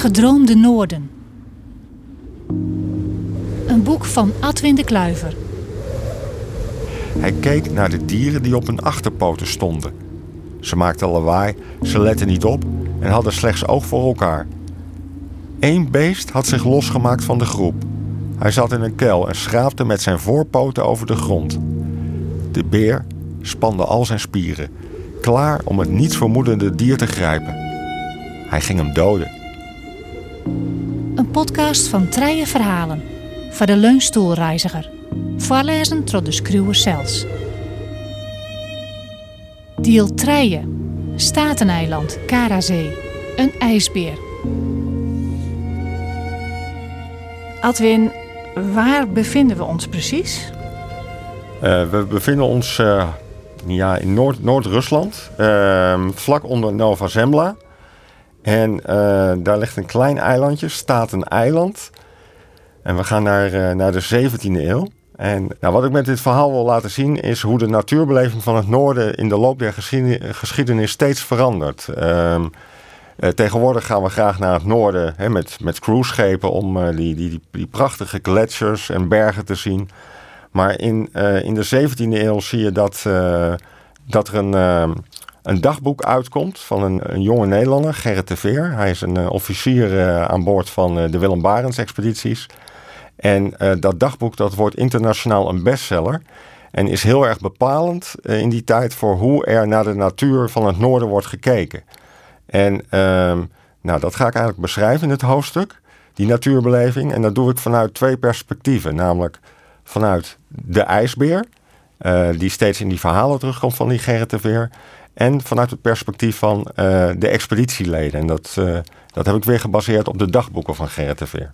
gedroomde Noorden. Een boek van Adwin de Kluiver. Hij keek naar de dieren die op hun achterpoten stonden. Ze maakten lawaai, ze letten niet op en hadden slechts oog voor elkaar. Eén beest had zich losgemaakt van de groep. Hij zat in een kuil en schraapte met zijn voorpoten over de grond. De beer spande al zijn spieren, klaar om het niets vermoedende dier te grijpen. Hij ging hem doden. Een podcast van Treien Verhalen. Voor de leunstoelreiziger. Voorlezen door de Skruwer zelfs. Deel Treien. Stateneiland, Karazee. Een ijsbeer. Adwin, waar bevinden we ons precies? Uh, we bevinden ons uh, ja, in Noord- Noord-Rusland, uh, vlak onder Nova Zembla. En daar ligt een klein eilandje, staat een eiland. En we gaan naar, naar de 17e eeuw. En nou, wat ik met dit verhaal wil laten zien is hoe de natuurbeleving van het noorden in de loop der geschiedenis steeds verandert. Uh, tegenwoordig gaan we graag naar het noorden hè, met, met cruiseschepen om die, die, die, prachtige gletsjers en bergen te zien. Maar in, in de 17e eeuw zie je dat, dat er een, een dagboek uitkomt van een, een, jonge Nederlander, Gerrit de Veer. Hij is een officier aan boord van de Willem Barents expedities. En dat dagboek dat wordt internationaal een bestseller. En is heel erg bepalend in die tijd voor hoe er naar de natuur van het noorden wordt gekeken. En uh, nou, dat ga ik eigenlijk beschrijven in het hoofdstuk, die natuurbeleving. En dat doe ik vanuit twee perspectieven. Namelijk vanuit de ijsbeer, die steeds in die verhalen terugkomt van die Gerrit de Veer. En vanuit het perspectief van de expeditieleden. En dat, dat heb ik weer gebaseerd op de dagboeken van Gerrit de Veer.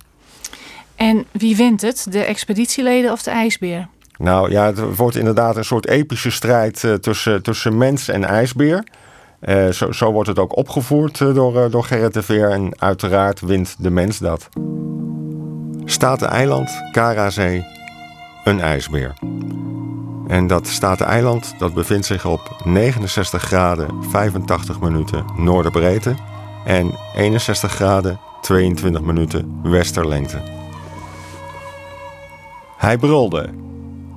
En wie wint het, de expeditieleden of de ijsbeer? Nou ja, het wordt inderdaad een soort epische strijd uh, tussen, tussen mens en ijsbeer. Zo, zo, wordt het ook opgevoerd door, door Gerrit de Veer en uiteraard wint de mens dat. Staten-eiland, Karazee, een ijsbeer. En dat Staten-eiland dat bevindt zich op 69 graden 85 minuten noorderbreedte en 61 graden 22 minuten westerlengte. Hij brulde.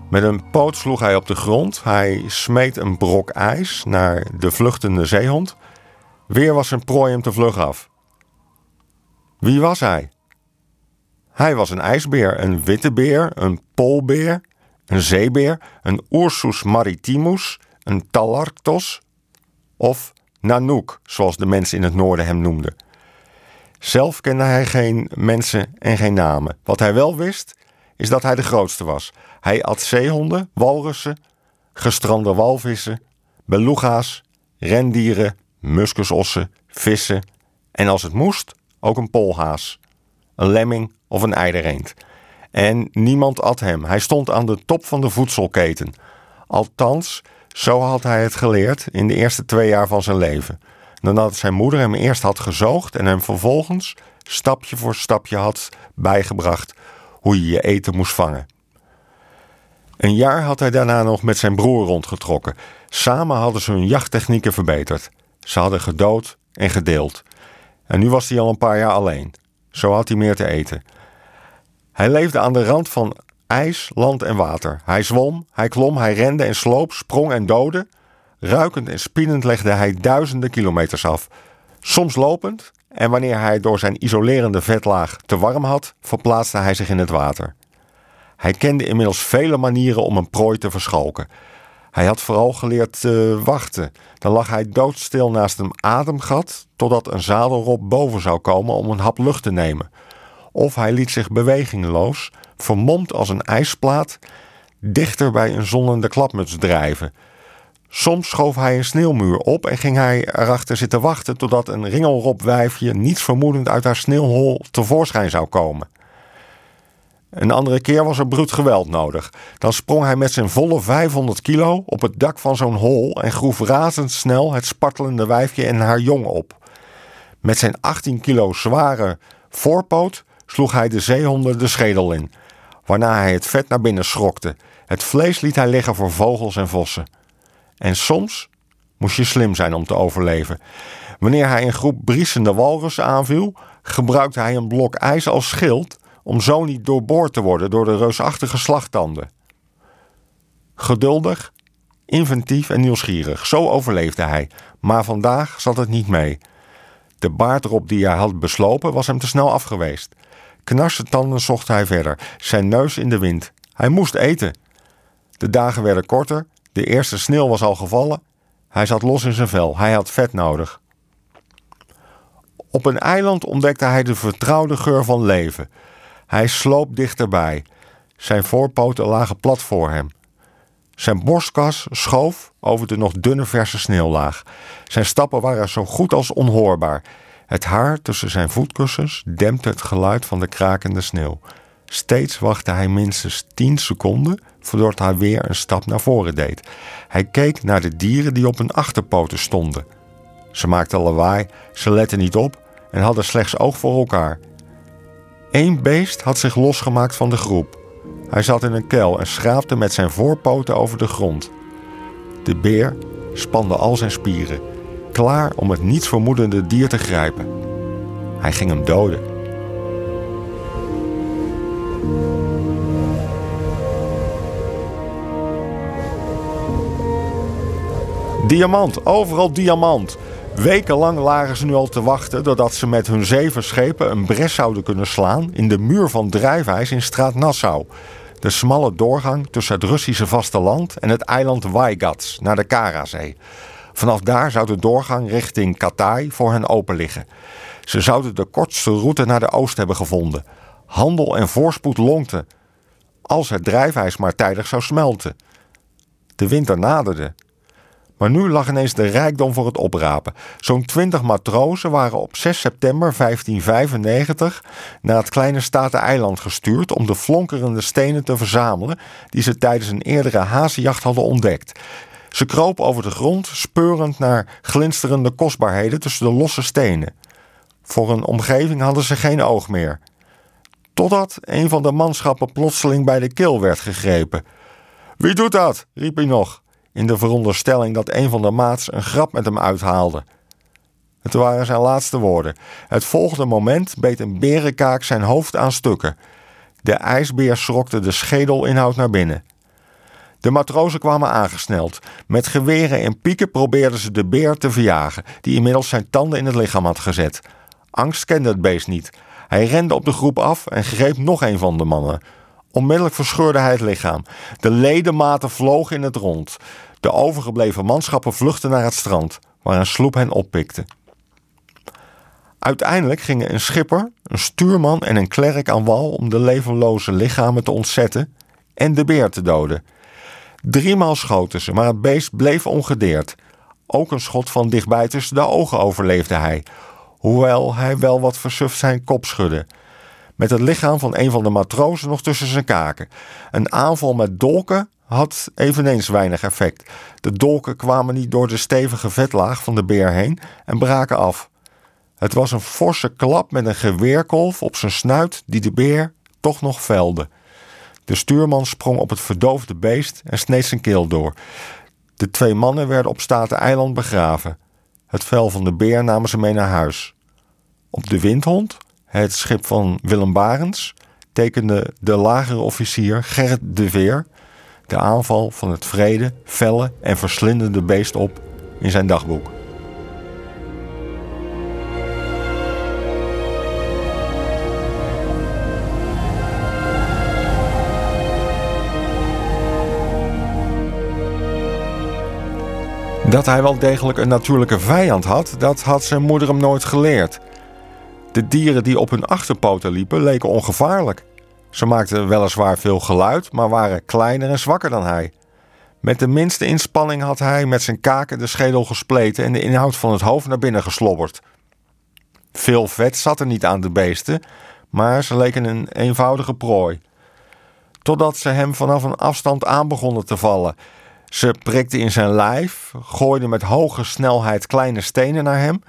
Met een poot sloeg hij op de grond. Hij smeet een brok ijs naar de vluchtende zeehond. Weer was zijn prooi hem te vlug af. Wie was hij? Hij was een ijsbeer, een witte beer, een poolbeer, een zeebeer, een Ursus maritimus, een Talarctos of Nanook, zoals de mensen in het noorden hem noemden. Zelf kende hij geen mensen en geen namen. Wat hij wel wist, is dat hij de grootste was. Hij at zeehonden, walrussen, gestrande walvissen, beluga's, rendieren, muskusossen, vissen en als het moest ook een polhaas, een lemming of een eidereend. En niemand at hem. Hij stond aan de top van de voedselketen. Althans, zo had hij het geleerd in de eerste twee jaar van zijn leven. Nadat zijn moeder hem eerst had gezoogd en hem vervolgens stapje voor stapje had bijgebracht hoe je je eten moest vangen. Een jaar had hij daarna nog met zijn broer rondgetrokken. Samen hadden ze hun jachttechnieken verbeterd. Ze hadden gedood en gedeeld. En nu was hij al een paar jaar alleen. Zo had hij meer te eten. Hij leefde aan de rand van ijs, land en water. Hij zwom, hij klom, hij rende en sloop, sprong en doodde. Ruikend en spinnend legde hij duizenden kilometers af. Soms lopend, en wanneer hij door zijn isolerende vetlaag te warm had, verplaatste hij zich in het water. Hij kende inmiddels vele manieren om een prooi te verschalken. Hij had vooral geleerd te wachten. Dan lag hij doodstil naast een ademgat totdat een zadelrop boven zou komen om een hap lucht te nemen. Of hij liet zich bewegingloos, vermomd als een ijsplaat, dichter bij een zonnende klapmuts drijven, Soms schoof hij een sneeuwmuur op en ging hij erachter zitten wachten totdat een ringelropwijfje niets vermoedend uit haar sneeuwhol tevoorschijn zou komen. Een andere keer was er bruut geweld nodig. Dan sprong hij met zijn volle 500 kilo op het dak van zo'n hol en groef razendsnel het spartelende wijfje en haar jong op. Met zijn 18 kilo zware voorpoot sloeg hij de zeehonden de schedel in, waarna hij het vet naar binnen schrokte. Het vlees liet hij liggen voor vogels en vossen. En soms moest je slim zijn om te overleven. Wanneer hij een groep briesende walrussen aanviel, gebruikte hij een blok ijs als schild om zo niet doorboord te worden door de reusachtige slagtanden. Geduldig, inventief en nieuwsgierig, zo overleefde hij, maar vandaag zat het niet mee. De baardrop die hij had beslopen was hem te snel afgeweest. Tanden zocht hij verder, zijn neus in de wind. Hij moest eten. De dagen werden korter, de eerste sneeuw was al gevallen. Hij zat los in zijn vel, hij had vet nodig. Op een eiland ontdekte hij de vertrouwde geur van leven. Hij sloop dichterbij. Zijn voorpoten lagen plat voor hem. Zijn borstkas schoof over de nog dunne verse sneeuwlaag. Zijn stappen waren zo goed als onhoorbaar. Het haar tussen zijn voetkussens dempte het geluid van de krakende sneeuw. Steeds wachtte hij minstens tien seconden voordat hij weer een stap naar voren deed. Hij keek naar de dieren die op hun achterpoten stonden. Ze maakten lawaai, ze letten niet op en hadden slechts oog voor elkaar. Eén beest had zich losgemaakt van de groep. Hij zat in een kuil en schraapte met zijn voorpoten over de grond. De beer spande al zijn spieren, klaar om het niets vermoedende dier te grijpen. Hij ging hem doden. Diamant, overal diamant. Wekenlang lagen ze nu al te wachten doordat ze met hun zeven schepen een bres zouden kunnen slaan in de muur van drijfijs in straat Nassau. De smalle doorgang tussen het Russische vasteland en het eiland Waigats naar de Karazee. Vanaf daar zou de doorgang richting Katai voor hen open liggen. Ze zouden de kortste route naar de oost hebben gevonden. Handel en voorspoed lonkten. Als het drijfijs maar tijdig zou smelten. De winter naderde. Maar nu lag ineens de rijkdom voor het oprapen. Zo'n twintig matrozen waren op 6 september 1595 naar het kleine Staten-eiland gestuurd om de flonkerende stenen te verzamelen die ze tijdens een eerdere hazenjacht hadden ontdekt. Ze kropen over de grond, speurend naar glinsterende kostbaarheden tussen de losse stenen. Voor een omgeving hadden ze geen oog meer. Totdat een van de manschappen plotseling bij de keel werd gegrepen. Wie doet dat? riep hij nog in de veronderstelling dat een van de maats een grap met hem uithaalde. Het waren zijn laatste woorden. Het volgende moment beet een berenkaak zijn hoofd aan stukken. De ijsbeer schrokte de schedelinhoud naar binnen. De matrozen kwamen aangesneld. Met geweren en pieken probeerden ze de beer te verjagen, die inmiddels zijn tanden in het lichaam had gezet. Angst kende het beest niet. Hij rende op de groep af en greep nog een van de mannen. Onmiddellijk verscheurde hij het lichaam. De ledematen vlogen in het rond. De overgebleven manschappen vluchtten naar het strand, waar een sloep hen oppikte. Uiteindelijk gingen een schipper, een stuurman en een klerk aan wal om de levenloze lichamen te ontzetten en de beer te doden. Driemaal schoten ze, maar het beest bleef ongedeerd. Ook een schot van dichtbij tussen de ogen overleefde hij, hoewel hij wel wat versuft zijn kop schudde met het lichaam van een van de matrozen nog tussen zijn kaken. Een aanval met dolken had eveneens weinig effect. De dolken kwamen niet door de stevige vetlaag van de beer heen en braken af. Het was een forse klap met een geweerkolf op zijn snuit die de beer toch nog velde. De stuurman sprong op het verdoofde beest en sneed zijn keel door. De twee mannen werden op Staten-eiland begraven. Het vel van de beer namen ze mee naar huis. Op de windhond het schip van Willem Barens, tekende de lagere officier Gerrit de Veer de aanval van het vrede, felle en verslindende beest op in zijn dagboek. Dat hij wel degelijk een natuurlijke vijand had, dat had zijn moeder hem nooit geleerd. De dieren die op hun achterpoten liepen leken ongevaarlijk. Ze maakten weliswaar veel geluid, maar waren kleiner en zwakker dan hij. Met de minste inspanning had hij met zijn kaken de schedel gespleten en de inhoud van het hoofd naar binnen geslobberd. Veel vet zat er niet aan de beesten, maar ze leken een eenvoudige prooi. Totdat ze hem vanaf een afstand aan begonnen te vallen. Ze prikten in zijn lijf, gooiden met hoge snelheid kleine stenen naar hem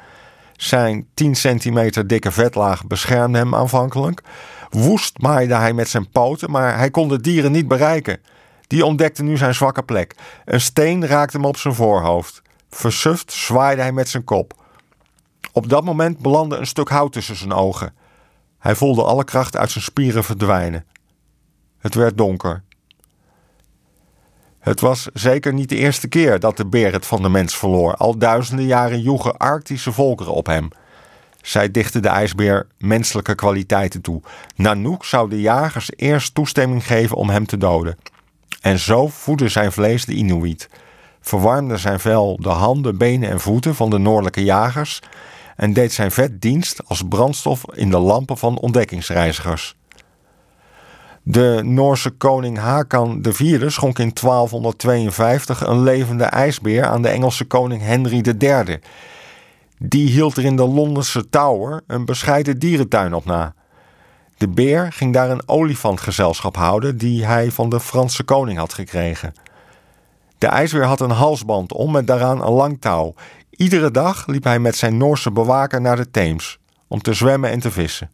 zijn 10 centimeter dikke vetlaag beschermde hem aanvankelijk. Woest maaide hij met zijn poten, maar hij kon de dieren niet bereiken. Die ontdekte nu zijn zwakke plek. Een steen raakte hem op zijn voorhoofd. Versuft zwaaide hij met zijn kop. Op dat moment belandde een stuk hout tussen zijn ogen. Hij voelde alle kracht uit zijn spieren verdwijnen. Het werd donker. Het was zeker niet de eerste keer dat de beer het van de mens verloor. Al duizenden jaren joegen Arctische volkeren op hem. Zij dichten de ijsbeer menselijke kwaliteiten toe. Nanook zou de jagers eerst toestemming geven om hem te doden. En zo voedde zijn vlees de Inuit. Verwarmde zijn vel de handen, benen en voeten van de noordelijke jagers en deed zijn vet dienst als brandstof in de lampen van ontdekkingsreizigers. De Noorse koning Hakan IV schonk in 1252 een levende ijsbeer aan de Engelse koning Henry III. Die hield er in de Londense Tower een bescheiden dierentuin op na. De beer ging daar een olifantgezelschap houden die hij van de Franse koning had gekregen. De ijsbeer had een halsband om met daaraan een lang touw. Iedere dag liep hij met zijn Noorse bewaker naar de Theems om te zwemmen en te vissen.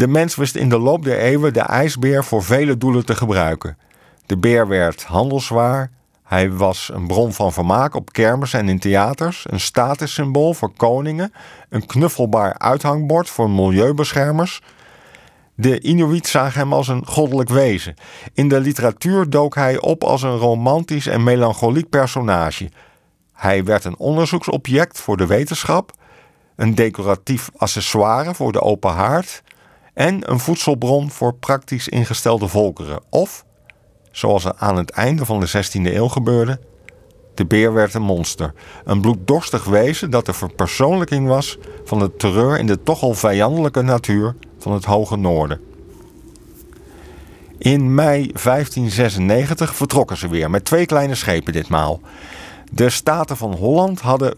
De mens wist in de loop der eeuwen de ijsbeer voor vele doelen te gebruiken. De beer werd handelswaar. Hij was een bron van vermaak op kermis en in theaters, een statussymbool voor koningen, een knuffelbaar uithangbord voor milieubeschermers. De Inuit zagen hem als een goddelijk wezen. In de literatuur dook hij op als een romantisch en melancholiek personage. Hij werd een onderzoeksobject voor de wetenschap, een decoratief accessoire voor de open haard en een voedselbron voor praktisch ingestelde volkeren. Of, zoals aan het einde van de 16e eeuw gebeurde, de beer werd een monster. Een bloeddorstig wezen dat de verpersoonlijking was van de terreur in de toch al vijandelijke natuur van het hoge noorden. In mei 1596 vertrokken ze weer met twee kleine schepen ditmaal. De Staten van Holland hadden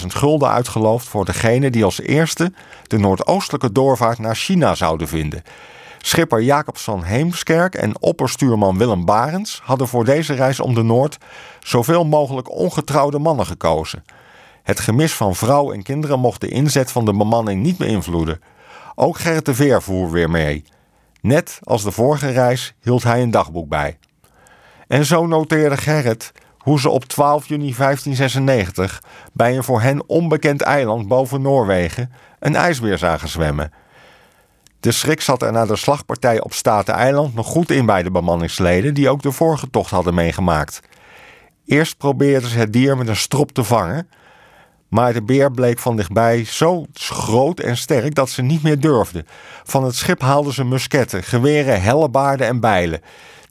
25.000 gulden uitgeloofd voor degene die als eerste de noordoostelijke doorvaart naar China zouden vinden. Schipper Jacobs van Heemskerk en opperstuurman Willem Barens hadden voor deze reis om de Noord zoveel mogelijk ongetrouwde mannen gekozen. Het gemis van vrouw en kinderen mocht de inzet van de bemanning niet beïnvloeden. Ook Gerrit de Veer voer weer mee. Net als de vorige reis hield hij een dagboek bij. En zo noteerde Gerrit hoe ze op 12 juni 1596 bij een voor hen onbekend eiland boven Noorwegen een ijsbeer zagen zwemmen. De schrik zat er na de slagpartij op Staten-eiland nog goed in bij de bemanningsleden die ook de vorige tocht hadden meegemaakt. Eerst probeerden ze het dier met een strop te vangen, maar de beer bleek van dichtbij zo groot en sterk dat ze niet meer durfden. Van het schip haalden ze musketten, geweren, hellebaarden en bijlen.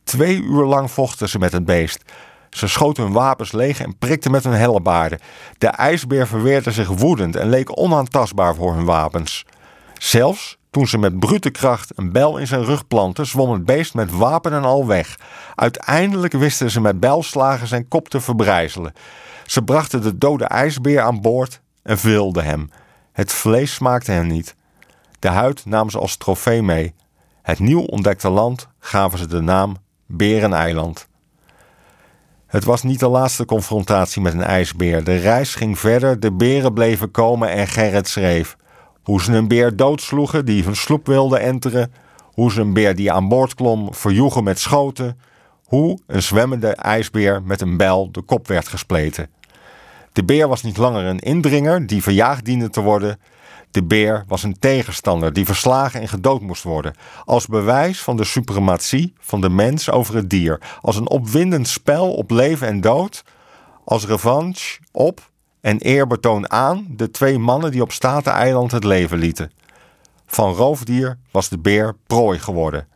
Twee uur lang vochten ze met het beest. Ze schoten hun wapens leeg en prikten met hun hellebaarden. De ijsbeer verweerde zich woedend en leek onaantastbaar voor hun wapens. Zelfs toen ze met brute kracht een bijl in zijn rug planten, zwom het beest met wapen en al weg. Uiteindelijk wisten ze met bijlslagen zijn kop te verbrijzelen. Ze brachten de dode ijsbeer aan boord en vilden hem. Het vlees smaakte hen niet. De huid namen ze als trofee mee. Het nieuw ontdekte land gaven ze de naam Bereneiland. Het was niet de laatste confrontatie met een ijsbeer. De reis ging verder, de beren bleven komen en Gerrit schreef. Hoe ze een beer doodsloegen die hun sloep wilde enteren. Hoe ze een beer die aan boord klom verjoegen met schoten. Hoe een zwemmende ijsbeer met een bijl de kop werd gespleten. De beer was niet langer een indringer die verjaagd diende te worden. De beer was een tegenstander die verslagen en gedood moest worden. Als bewijs van de suprematie van de mens over het dier. Als een opwindend spel op leven en dood. Als revanche op en eerbetoon aan de twee mannen die op Staten-eiland het leven lieten. Van roofdier was de beer prooi geworden.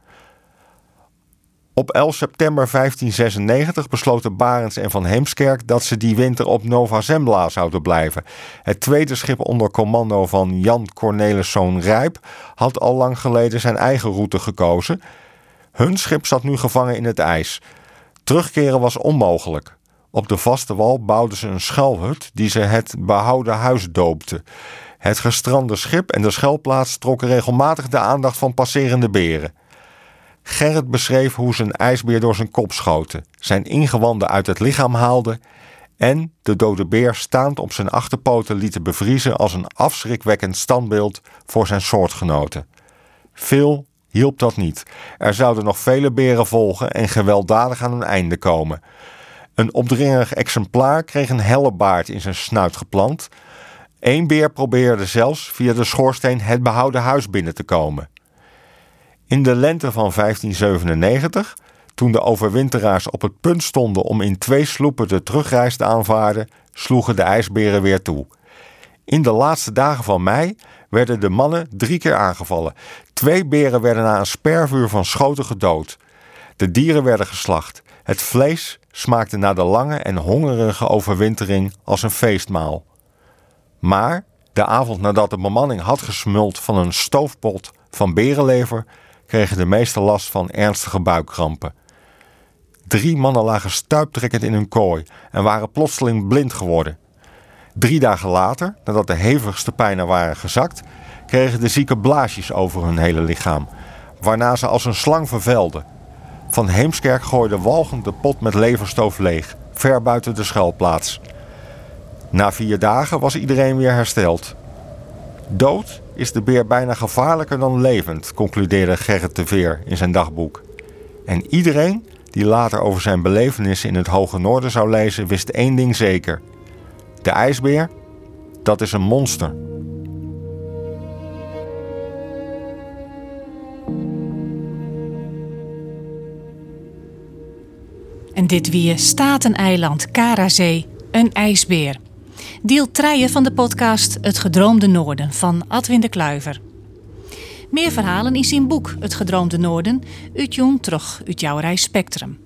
Op 11 september 1596 besloten Barends en Van Heemskerk dat ze die winter op Nova Zembla zouden blijven. Het tweede schip onder commando van Jan Corneliszoon Rijp had al lang geleden zijn eigen route gekozen. Hun schip zat nu gevangen in het ijs. Terugkeren was onmogelijk. Op de vaste wal bouwden ze een schuilhut die ze het behouden huis doopten. Het gestrande schip en de schuilplaats trokken regelmatig de aandacht van passerende beren. Gerrit beschreef hoe ze een ijsbeer door zijn kop schoten, zijn ingewanden uit het lichaam haalden en de dode beer staand op zijn achterpoten lieten bevriezen als een afschrikwekkend standbeeld voor zijn soortgenoten. Veel hielp dat niet. Er zouden nog vele beren volgen en gewelddadig aan een einde komen. Een opdringerig exemplaar kreeg een hellebaard in zijn snuit geplant. Eén beer probeerde zelfs via de schoorsteen het behouden huis binnen te komen. In de lente van 1597, toen de overwinteraars op het punt stonden om in twee sloepen de terugreis te aanvaarden, sloegen de ijsberen weer toe. In de laatste dagen van mei werden de mannen drie keer aangevallen. Twee beren werden na een spervuur van schoten gedood. De dieren werden geslacht. Het vlees smaakte na de lange en hongerige overwintering als een feestmaal. Maar de avond nadat de bemanning had gesmuld van een stoofpot van berenlever, kregen de meeste last van ernstige buikkrampen. Drie mannen lagen stuiptrekkend in hun kooi en waren plotseling blind geworden. Drie dagen later, nadat de hevigste pijnen waren gezakt, kregen de zieken blaasjes over hun hele lichaam, waarna ze als een slang vervelden. Van Heemskerk gooide walgend de pot met leverstoof leeg, ver buiten de schuilplaats. Na vier dagen was iedereen weer hersteld. Dood is de beer bijna gevaarlijker dan levend, concludeerde Gerrit de Veer in zijn dagboek. En iedereen die later over zijn belevenissen in het Hoge Noorden zou lezen, wist één ding zeker. De ijsbeer, dat is een monster. En dit wie Stateneiland, Karazee, een ijsbeer. Deel treien van de podcast Het Gedroomde Noorden van Adwin de Kluiver. Meer verhalen in zijn boek Het Gedroomde Noorden uit terug uit jouw reis Spectrum.